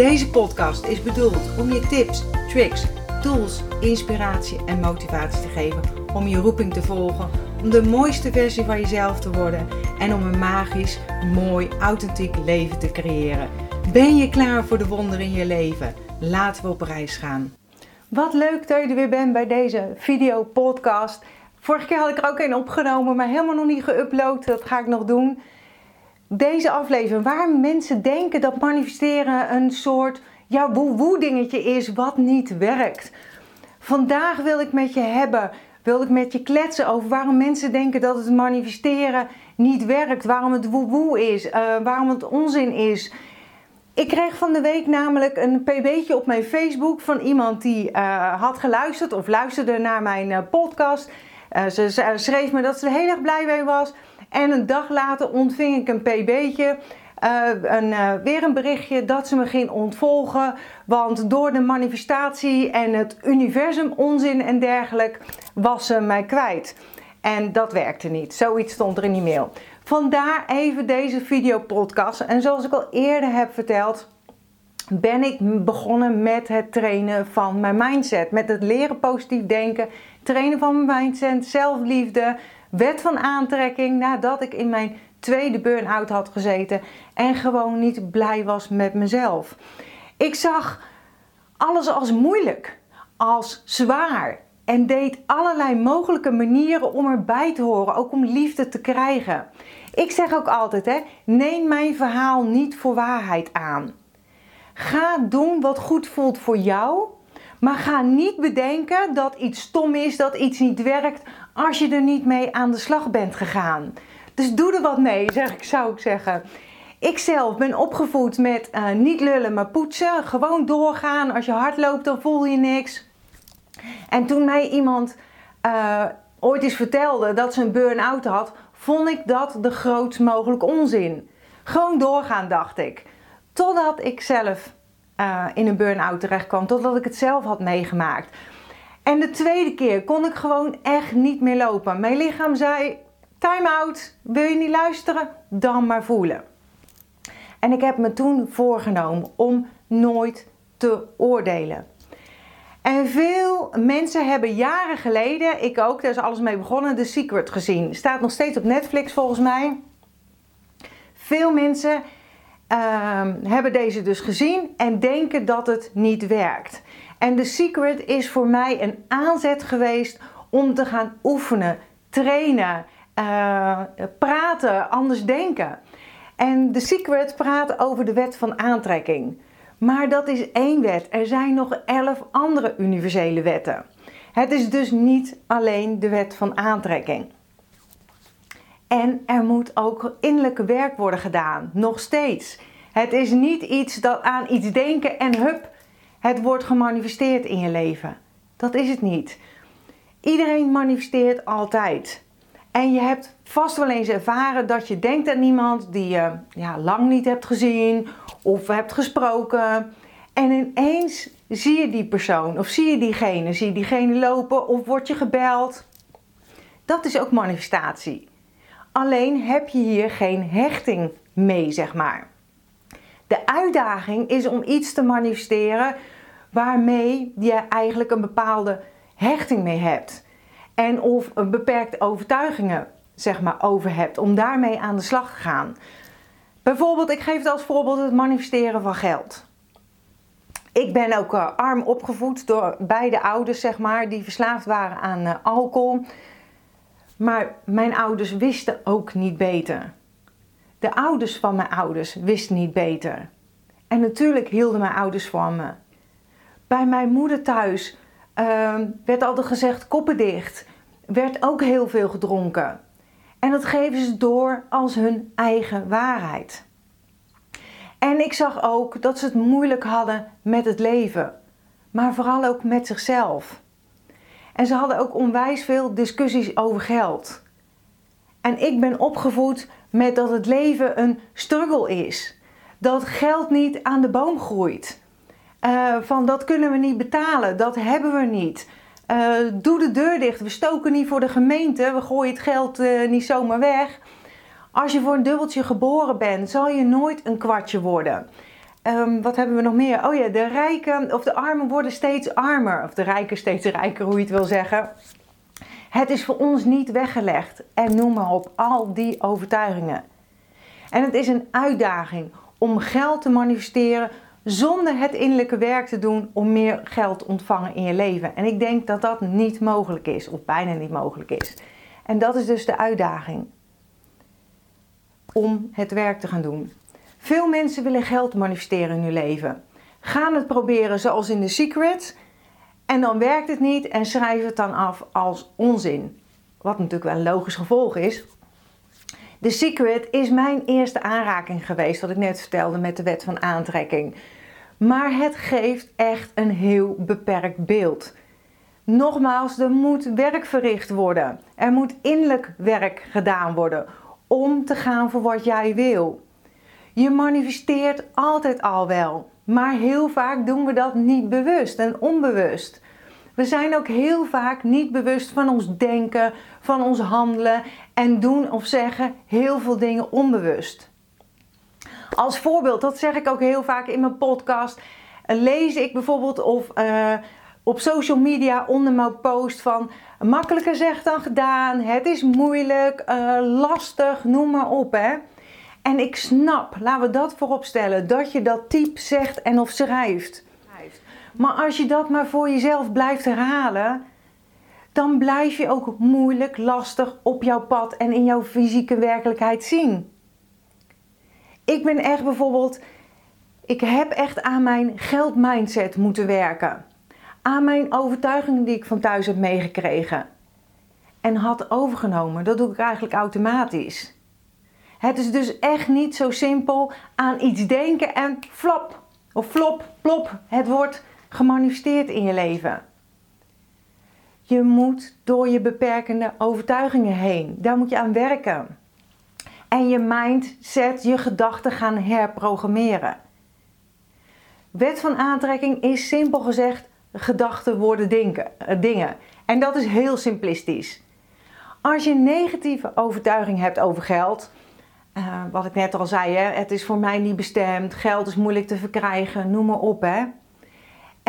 Deze podcast is bedoeld om je tips, tricks, tools, inspiratie en motivatie te geven om je roeping te volgen, om de mooiste versie van jezelf te worden en om een magisch, mooi, authentiek leven te creëren. Ben je klaar voor de wonderen in je leven? Laten we op reis gaan. Wat leuk dat je er weer bent bij deze video podcast. Vorige keer had ik er ook een opgenomen, maar helemaal nog niet geüpload. Dat ga ik nog doen deze aflevering waar mensen denken dat manifesteren een soort ja, woe-woe dingetje is wat niet werkt. Vandaag wil ik met je hebben, wil ik met je kletsen over waarom mensen denken dat het manifesteren niet werkt, waarom het woe-woe is, uh, waarom het onzin is. Ik kreeg van de week namelijk een pb'tje op mijn Facebook van iemand die uh, had geluisterd of luisterde naar mijn uh, podcast. ze schreef me dat ze er heel erg blij mee was. En een dag later ontving ik een pb'tje. Uh, een, uh, weer een berichtje dat ze me ging ontvolgen. Want door de manifestatie en het universum onzin en dergelijke was ze mij kwijt. En dat werkte niet. Zoiets stond er in die mail. Vandaar even deze videopodcast. En zoals ik al eerder heb verteld, ben ik begonnen met het trainen van mijn mindset. Met het leren positief denken, trainen van mijn mindset, zelfliefde, wet van aantrekking nadat ik in mijn tweede burn-out had gezeten en gewoon niet blij was met mezelf. Ik zag alles als moeilijk, als zwaar en deed allerlei mogelijke manieren om erbij te horen, ook om liefde te krijgen. Ik zeg ook altijd: hè, neem mijn verhaal niet voor waarheid aan. Ga doen wat goed voelt voor jou, maar ga niet bedenken dat iets stom is, dat iets niet werkt, als je er niet mee aan de slag bent gegaan. Dus doe er wat mee, zeg ik, zou ik zeggen. Ik zelf ben opgevoed met uh, niet lullen, maar poetsen. Gewoon doorgaan. Als je hard loopt, dan voel je niks. En toen mij iemand uh, ooit eens vertelde dat ze een burn-out had, vond ik dat de grootst mogelijke onzin. Gewoon doorgaan, dacht ik. Totdat ik zelf uh, in een burn-out terecht kwam, totdat ik het zelf had meegemaakt. En de tweede keer kon ik gewoon echt niet meer lopen. Mijn lichaam zei: time out, wil je niet luisteren? Dan maar voelen. En ik heb me toen voorgenomen om nooit te oordelen. En veel mensen hebben jaren geleden, ik ook, daar is alles mee begonnen, The Secret gezien. Staat nog steeds op Netflix volgens mij. Veel mensen uh, hebben deze dus gezien en denken dat het niet werkt. En The Secret is voor mij een aanzet geweest om te gaan oefenen, trainen, uh, praten, anders denken. En The Secret praat over de wet van aantrekking. Maar dat is één wet. Er zijn nog elf andere universele wetten. Het is dus niet alleen de wet van aantrekking. En er moet ook innerlijke werk worden gedaan, nog steeds. Het is niet iets dat aan iets denken en hup, het wordt gemanifesteerd in je leven. Dat is het niet. Iedereen manifesteert altijd. En je hebt vast wel eens ervaren dat je denkt aan iemand die je ja, lang niet hebt gezien of hebt gesproken. En ineens zie je die persoon of zie je diegene, zie je diegene lopen of word je gebeld. Dat is ook manifestatie. Alleen heb je hier geen hechting mee, zeg maar. De uitdaging is om iets te manifesteren waarmee je eigenlijk een bepaalde hechting mee hebt. En of een beperkte overtuigingen zeg maar, over hebt. Om daarmee aan de slag te gaan. Bijvoorbeeld, ik geef het als voorbeeld het manifesteren van geld. Ik ben ook uh, arm opgevoed door beide ouders, zeg maar, die verslaafd waren aan uh, alcohol. Maar mijn ouders wisten ook niet beter. De ouders van mijn ouders wisten niet beter. En natuurlijk hielden mijn ouders van me. Bij mijn moeder thuis uh, werd altijd gezegd koppen dicht. Werd ook heel veel gedronken. En dat geven ze door als hun eigen waarheid. En ik zag ook dat ze het moeilijk hadden met het leven, maar vooral ook met zichzelf. En ze hadden ook onwijs veel discussies over geld. En ik ben opgevoed met dat het leven een struggle is. Dat geld niet aan de boom groeit. Uh, van dat kunnen we niet betalen, dat hebben we niet. Uh, doe de deur dicht, we stoken niet voor de gemeente, we gooien het geld uh, niet zomaar weg. Als je voor een dubbeltje geboren bent, zal je nooit een kwartje worden. Um, wat hebben we nog meer? Oh ja, de rijken of de armen worden steeds armer. Of de rijken steeds rijker, hoe je het wil zeggen. Het is voor ons niet weggelegd. En noem maar op, al die overtuigingen. En het is een uitdaging om geld te manifesteren zonder het innerlijke werk te doen om meer geld te ontvangen in je leven. En ik denk dat dat niet mogelijk is, of bijna niet mogelijk is. En dat is dus de uitdaging om het werk te gaan doen. Veel mensen willen geld manifesteren in hun leven. Gaan het proberen zoals in The Secret en dan werkt het niet en schrijven het dan af als onzin. Wat natuurlijk wel een logisch gevolg is. The Secret is mijn eerste aanraking geweest, wat ik net vertelde met de wet van aantrekking. Maar het geeft echt een heel beperkt beeld. Nogmaals, er moet werk verricht worden. Er moet innerlijk werk gedaan worden om te gaan voor wat jij wil. Je manifesteert altijd al wel, maar heel vaak doen we dat niet bewust en onbewust. We zijn ook heel vaak niet bewust van ons denken, van ons handelen en doen of zeggen heel veel dingen onbewust. Als voorbeeld, dat zeg ik ook heel vaak in mijn podcast, lees ik bijvoorbeeld of uh, op social media onder mijn post van makkelijker gezegd dan gedaan, het is moeilijk, uh, lastig, noem maar op hè. En ik snap, laten we dat voorop stellen, dat je dat type zegt en of schrijft. Maar als je dat maar voor jezelf blijft herhalen, dan blijf je ook moeilijk, lastig op jouw pad en in jouw fysieke werkelijkheid zien. Ik ben echt bijvoorbeeld, ik heb echt aan mijn geldmindset moeten werken. Aan mijn overtuigingen die ik van thuis heb meegekregen. En had overgenomen. Dat doe ik eigenlijk automatisch. Het is dus echt niet zo simpel aan iets denken en flop of flop, plop. Het wordt gemanifesteerd in je leven. Je moet door je beperkende overtuigingen heen. Daar moet je aan werken. En je mindset, je gedachten gaan herprogrammeren. Wet van aantrekking is simpel gezegd: gedachten worden dingen. En dat is heel simplistisch. Als je negatieve overtuiging hebt over geld, uh, wat ik net al zei, hè, het is voor mij niet bestemd, geld is moeilijk te verkrijgen, noem maar op. Hè.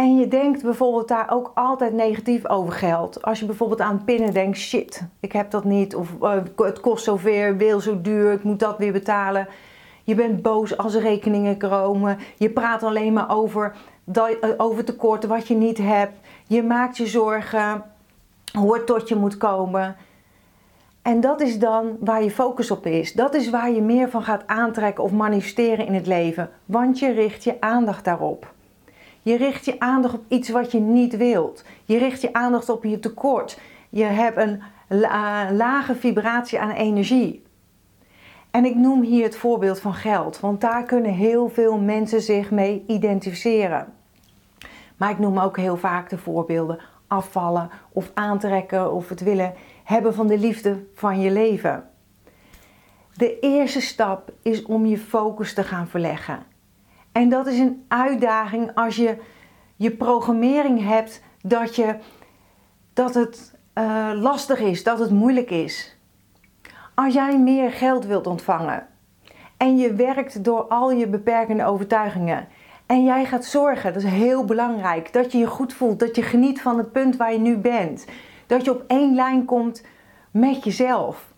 En je denkt bijvoorbeeld daar ook altijd negatief over geld. Als je bijvoorbeeld aan pinnen denkt, shit, ik heb dat niet. Of uh, het kost zoveel, wil zo duur, ik moet dat weer betalen. Je bent boos als er rekeningen komen. Je praat alleen maar over, uh, over tekorten wat je niet hebt. Je maakt je zorgen hoe het tot je moet komen. En dat is dan waar je focus op is. Dat is waar je meer van gaat aantrekken of manifesteren in het leven. Want je richt je aandacht daarop. Je richt je aandacht op iets wat je niet wilt. Je richt je aandacht op je tekort. Je hebt een lage vibratie aan energie. En ik noem hier het voorbeeld van geld, want daar kunnen heel veel mensen zich mee identificeren. Maar ik noem ook heel vaak de voorbeelden afvallen of aantrekken of het willen hebben van de liefde van je leven. De eerste stap is om je focus te gaan verleggen. En dat is een uitdaging als je je programmering hebt dat, je, dat het uh, lastig is, dat het moeilijk is. Als jij meer geld wilt ontvangen en je werkt door al je beperkende overtuigingen en jij gaat zorgen, dat is heel belangrijk, dat je je goed voelt, dat je geniet van het punt waar je nu bent, dat je op één lijn komt met jezelf.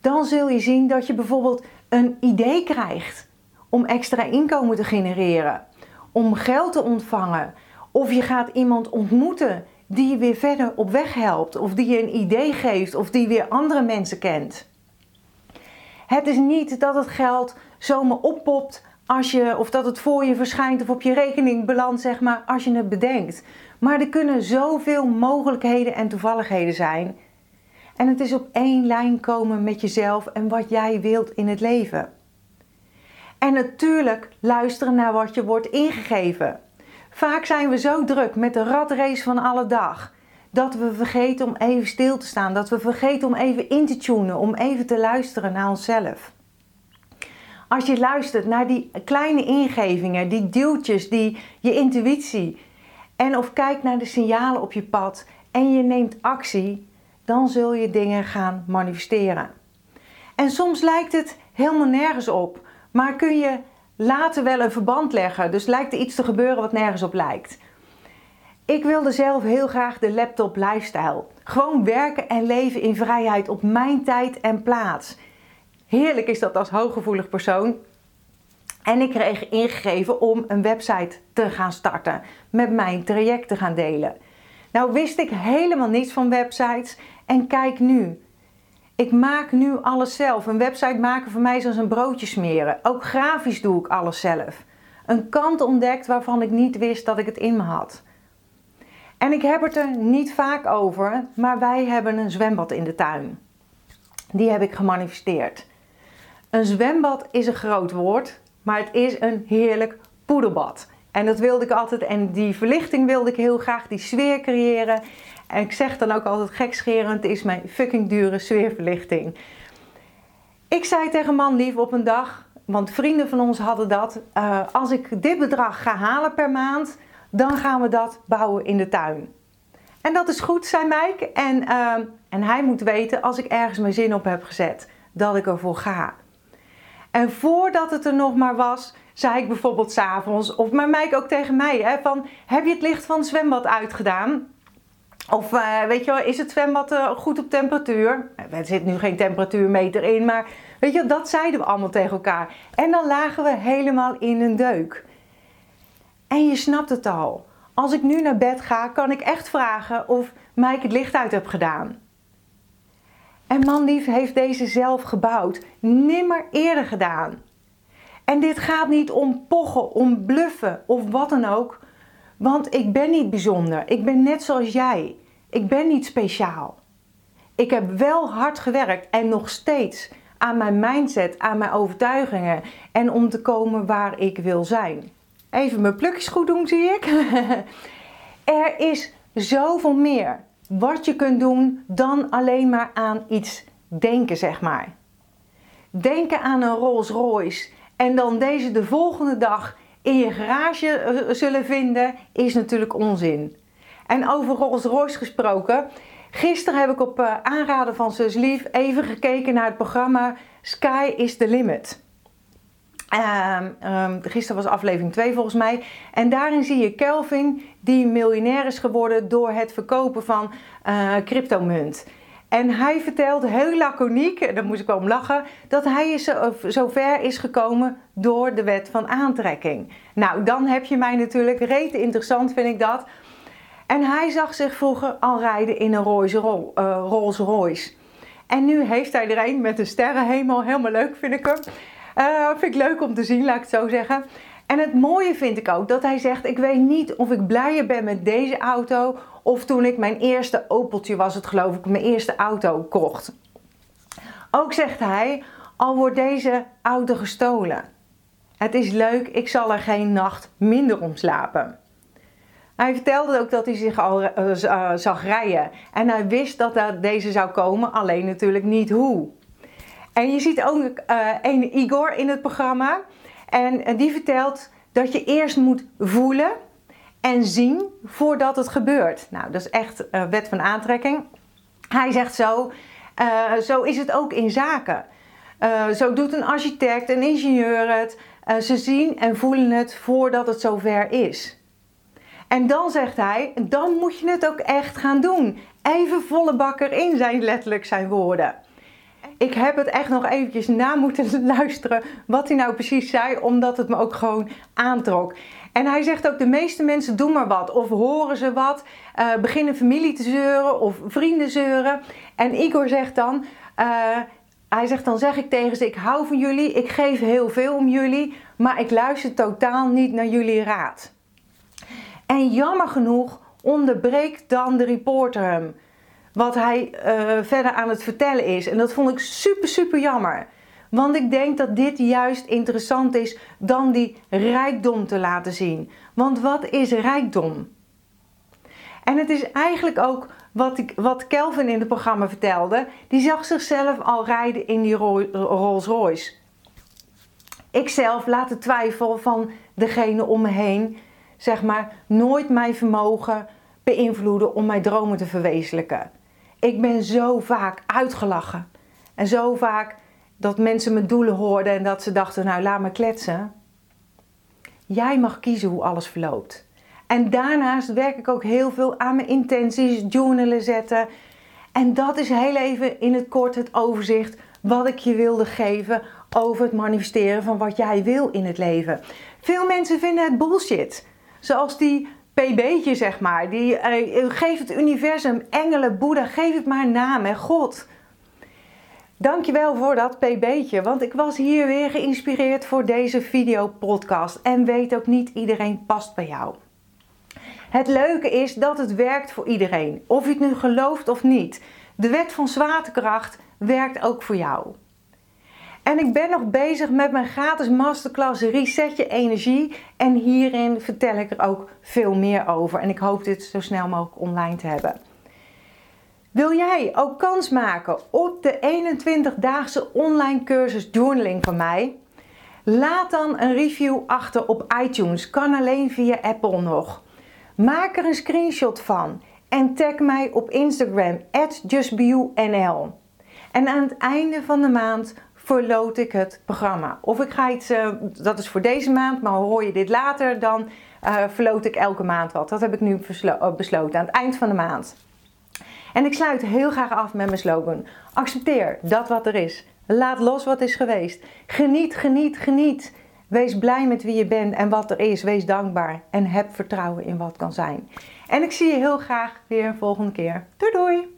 Dan zul je zien dat je bijvoorbeeld een idee krijgt om extra inkomen te genereren, om geld te ontvangen, of je gaat iemand ontmoeten die je weer verder op weg helpt, of die je een idee geeft, of die weer andere mensen kent. Het is niet dat het geld zomaar oppopt als je, of dat het voor je verschijnt of op je rekening belandt, zeg maar, als je het bedenkt. Maar er kunnen zoveel mogelijkheden en toevalligheden zijn. En het is op één lijn komen met jezelf en wat jij wilt in het leven. En natuurlijk luisteren naar wat je wordt ingegeven. Vaak zijn we zo druk met de ratrace van alle dag dat we vergeten om even stil te staan, dat we vergeten om even in te tunen, om even te luisteren naar onszelf. Als je luistert naar die kleine ingevingen, die duwtjes, die, je intuïtie, en of kijkt naar de signalen op je pad en je neemt actie, dan zul je dingen gaan manifesteren. En soms lijkt het helemaal nergens op, maar kun je later wel een verband leggen. Dus lijkt er iets te gebeuren wat nergens op lijkt. Ik wilde zelf heel graag de laptop lifestyle. Gewoon werken en leven in vrijheid op mijn tijd en plaats. Heerlijk is dat als hooggevoelig persoon. En ik kreeg ingegeven om een website te gaan starten. Met mijn traject te gaan delen. Nou wist ik helemaal niets van websites. En kijk nu. Ik maak nu alles zelf. Een website maken voor mij is als een broodje smeren. Ook grafisch doe ik alles zelf. Een kant ontdekt waarvan ik niet wist dat ik het in me had. En ik heb het er niet vaak over, maar wij hebben een zwembad in de tuin. Die heb ik gemanifesteerd. Een zwembad is een groot woord, maar het is een heerlijk poederbad. En dat wilde ik altijd, en die verlichting wilde ik heel graag, die sfeer creëren. En ik zeg dan ook altijd gekscherend, is mijn fucking dure sfeerverlichting. Ik zei tegen man lief op een dag, want vrienden van ons hadden dat. Uh, als ik dit bedrag ga halen per maand, dan gaan we dat bouwen in de tuin. En dat is goed, zei Mike. En, uh, en hij moet weten, als ik ergens mijn zin op heb gezet, dat ik ervoor ga. En voordat het er nog maar was, zei ik bijvoorbeeld s'avonds, of maar Mike ook tegen mij, hè, van heb je het licht van het zwembad uitgedaan? Of uh, weet je wel, is het zwembad uh, goed op temperatuur? Er zit nu geen temperatuurmeter in, maar weet je, dat zeiden we allemaal tegen elkaar. En dan lagen we helemaal in een deuk. En je snapt het al. Als ik nu naar bed ga, kan ik echt vragen of Mike het licht uit heb gedaan. En manlief heeft deze zelf gebouwd, nimmer eerder gedaan. En dit gaat niet om pochen, om bluffen of wat dan ook. Want ik ben niet bijzonder. Ik ben net zoals jij. Ik ben niet speciaal. Ik heb wel hard gewerkt en nog steeds aan mijn mindset, aan mijn overtuigingen en om te komen waar ik wil zijn. Even mijn plukjes goed doen, zie ik. er is zoveel meer wat je kunt doen dan alleen maar aan iets denken, zeg maar. Denken aan een Rolls Royce en dan deze de volgende dag in je garage eh, zullen vinden, is natuurlijk onzin. En over Rolls Royce gesproken. Gisteren heb ik op eh, aanraden van Zus Lief even gekeken naar het programma Sky is the Limit. Um, gisteren was aflevering 2 volgens mij. En daarin zie je Kelvin die miljonair is geworden door het verkopen van uh, cryptomunt. En hij vertelt heel laconiek, en daar moest ik wel om lachen, dat hij is ver is gekomen door de wet van aantrekking. Nou, dan heb je mij natuurlijk, rete interessant vind ik dat. En hij zag zich vroeger al rijden in een eh, Rolls Royce. En nu heeft hij er een met een sterrenhemel, helemaal leuk vind ik hem. Uh, vind ik leuk om te zien, laat ik het zo zeggen. En het mooie vind ik ook dat hij zegt: Ik weet niet of ik blijer ben met deze auto. of toen ik mijn eerste Opeltje was, het geloof ik, mijn eerste auto kocht. Ook zegt hij: Al wordt deze auto gestolen. Het is leuk, ik zal er geen nacht minder om slapen. Hij vertelde ook dat hij zich al uh, zag rijden. En hij wist dat deze zou komen, alleen natuurlijk niet hoe. En je ziet ook uh, een Igor in het programma. En die vertelt dat je eerst moet voelen en zien voordat het gebeurt. Nou, dat is echt uh, wet van aantrekking. Hij zegt zo, uh, zo is het ook in zaken. zo doet een architect, een ingenieur het. ze zien en voelen het voordat het zover is. En dan zegt hij, dan moet je het ook echt gaan doen. Even volle bak erin zijn letterlijk zijn woorden ik heb het echt nog eventjes na moeten luisteren wat hij nou precies zei, omdat het me ook gewoon aantrok. En hij zegt ook, de meeste mensen doen maar wat. Of horen ze wat, uh, beginnen familie te zeuren of vrienden zeuren. En Igor zegt dan, uh, hij zegt dan zeg ik tegen ze, ik hou van jullie, ik geef heel veel om jullie, maar ik luister totaal niet naar jullie raad. En jammer genoeg onderbreekt dan de reporter hem wat hij uh, verder aan het vertellen is. En dat vond ik super, super jammer. Want ik denk dat dit juist interessant is dan die rijkdom te laten zien. Want wat is rijkdom? En het is eigenlijk ook wat, ik, wat Kelvin in het programma vertelde. Die zag zichzelf al rijden in die Rolls Royce. Ik zelf laat de twijfel van degene om me heen, zeg maar, nooit mijn vermogen beïnvloeden om mijn dromen te verwezenlijken. Ik ben zo vaak uitgelachen. En zo vaak dat mensen mijn doelen hoorden en dat ze dachten, nou laat me kletsen. Jij mag kiezen hoe alles verloopt. En daarnaast werk ik ook heel veel aan mijn intenties, journalen zetten. En dat is heel even in het kort het overzicht wat ik je wilde geven over het manifesteren van wat jij wil in het leven. Veel mensen vinden het bullshit. Zoals die PB'tje, zeg maar. Die, uh, geef het universum, engelen, Boeddha, geef het maar naam, hè, God. Dankjewel voor dat pb'tje, want ik was hier weer geïnspireerd voor deze video-podcast en weet ook niet iedereen past bij jou. Het leuke is dat het werkt voor iedereen, of je het nu gelooft of niet. De wet van zwaartekracht werkt ook voor jou. En ik ben nog bezig met mijn gratis masterclass Reset je energie. En hierin vertel ik er ook veel meer over. En ik hoop dit zo snel mogelijk online te hebben. Wil jij ook kans maken op de 21-daagse online cursus journaling van mij? Laat dan een review achter op iTunes. Kan alleen via Apple nog. Maak er een screenshot van en tag mij op Instagram @justbeyou.nl. En aan het einde van de maand verloot ik het programma. Of ik ga iets, uh, dat is voor deze maand, maar hoor je dit later, dan uh, verloot ik elke maand wat. Dat heb ik nu eh, besloten aan het eind van de maand. En ik sluit heel graag af met mijn slogan. Accepteer dat wat er is. Laat los wat is geweest. Geniet, geniet, geniet. Wees blij met wie je bent en wat er is. Wees dankbaar en heb vertrouwen in wat kan zijn. En ik zie je heel graag weer volgende keer. Doei doei!